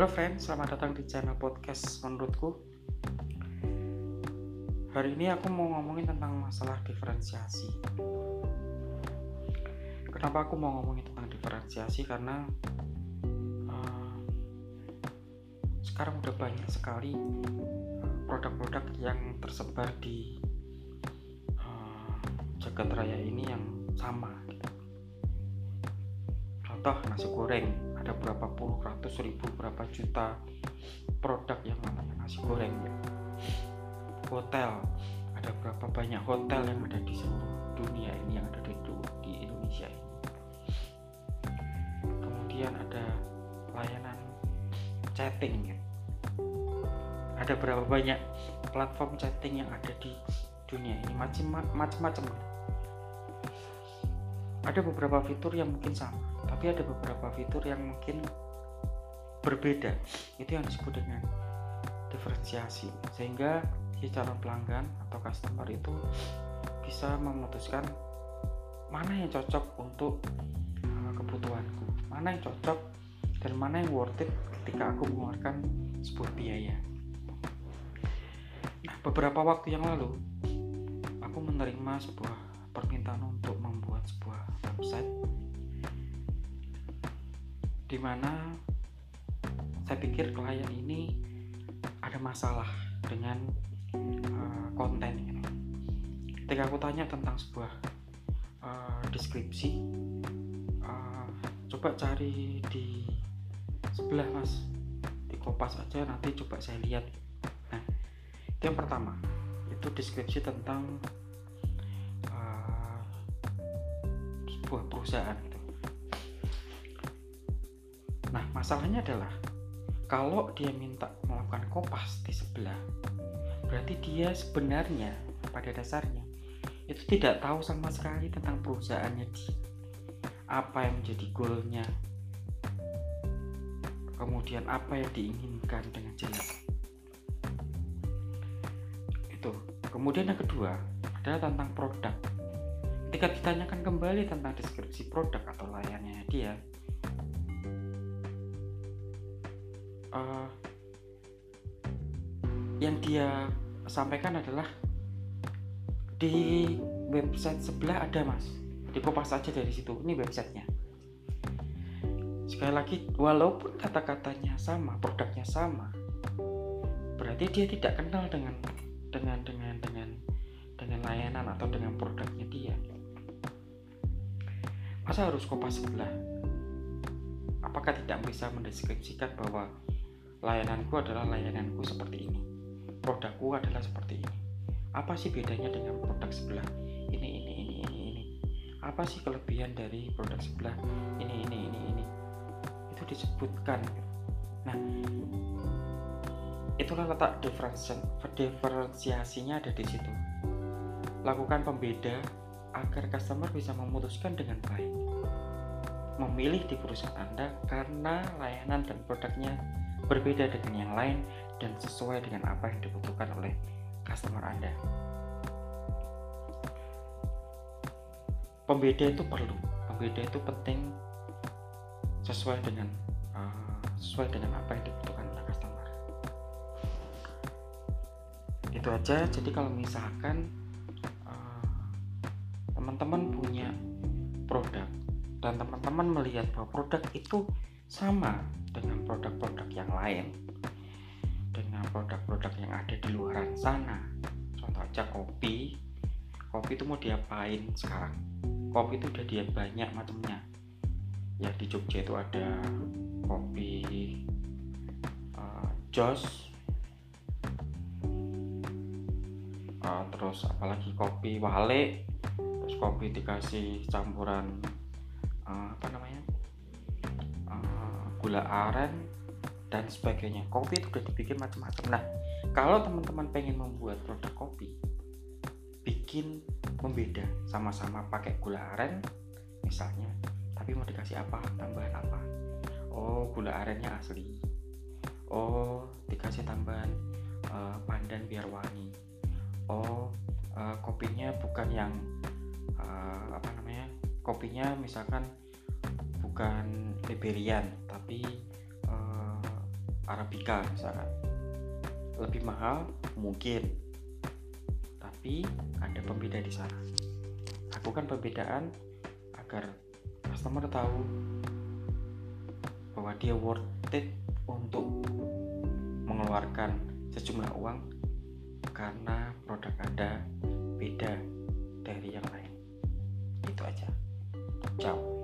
Halo friends, selamat datang di channel podcast menurutku Hari ini aku mau ngomongin tentang masalah diferensiasi Kenapa aku mau ngomongin tentang diferensiasi? Karena uh, Sekarang udah banyak sekali produk-produk yang tersebar di uh, jagat raya ini yang sama gitu. Contoh nasi goreng ada berapa puluh ratus ribu berapa juta produk yang namanya nasi goreng ya. hotel. Ada berapa banyak hotel yang ada di seluruh dunia ini yang ada di, di Indonesia ini. Kemudian ada layanan chatting ya. ada berapa banyak platform chatting yang ada di dunia ini? Macam-macam ada beberapa fitur yang mungkin sama tapi ada beberapa fitur yang mungkin berbeda. Itu yang disebut dengan diferensiasi. Sehingga si calon pelanggan atau customer itu bisa memutuskan mana yang cocok untuk uh, kebutuhanku. Mana yang cocok dan mana yang worth it ketika aku mengeluarkan sebuah biaya. Nah beberapa waktu yang lalu aku menerima sebuah permintaan untuk membuat sebuah website di mana saya pikir klien ini ada masalah dengan uh, konten ini. Ketika aku tanya tentang sebuah uh, deskripsi, uh, coba cari di sebelah mas, di kopas aja nanti coba saya lihat. Nah, itu yang pertama, itu deskripsi tentang uh, sebuah perusahaan Nah, masalahnya adalah kalau dia minta melakukan kopas di sebelah, berarti dia sebenarnya pada dasarnya itu tidak tahu sama sekali tentang perusahaannya di apa yang menjadi goalnya? Kemudian apa yang diinginkan dengan jelas? Itu. Kemudian yang kedua adalah tentang produk. Ketika ditanyakan kembali tentang deskripsi produk atau layarnya dia uh, yang dia sampaikan adalah di website sebelah ada mas. Dikopas saja dari situ. Ini websitenya. Sekali lagi walaupun kata-katanya sama produknya sama berarti dia tidak kenal dengan dengan dengan dengan dengan layanan atau dengan produknya dia. Masa harus kopas sebelah? Apakah tidak bisa mendeskripsikan bahwa layananku adalah layananku seperti ini. Produkku adalah seperti ini. Apa sih bedanya dengan produk sebelah? Ini ini ini ini ini. Apa sih kelebihan dari produk sebelah? Ini ini ini ini. Itu disebutkan. Nah itulah letak diferensiasinya ada di situ. Lakukan pembeda agar customer bisa memutuskan dengan baik. Memilih di perusahaan Anda karena layanan dan produknya berbeda dengan yang lain dan sesuai dengan apa yang dibutuhkan oleh customer Anda. Pembeda itu perlu, pembeda itu penting sesuai dengan uh, sesuai dengan apa yang dibutuhkan oleh customer. Itu aja. Jadi kalau misalkan uh, teman-teman uh, punya produk dan teman-teman melihat bahwa produk itu sama dengan produk-produk yang lain. Dengan produk-produk yang ada di luar sana. Contoh aja kopi. Kopi itu mau diapain sekarang? Kopi itu udah dia banyak macamnya. Ya di Jogja itu ada kopi uh, jos uh, terus apalagi kopi wale. Terus kopi dikasih campuran uh, apa gula aren dan sebagainya. Kopi itu udah dibikin macam-macam. Nah kalau teman-teman pengen membuat produk kopi bikin membeda sama-sama pakai gula aren misalnya tapi mau dikasih apa? Tambahan apa? Oh gula arennya asli. Oh dikasih tambahan uh, pandan biar wangi. Oh uh, kopinya bukan yang uh, apa namanya? Kopinya misalkan bukan Liberian tapi uh, Arabica misalkan lebih mahal mungkin tapi ada pembeda di sana lakukan pembedaan agar customer tahu bahwa dia worth it untuk mengeluarkan sejumlah uang karena produk Anda beda dari yang lain. Itu aja. Ciao.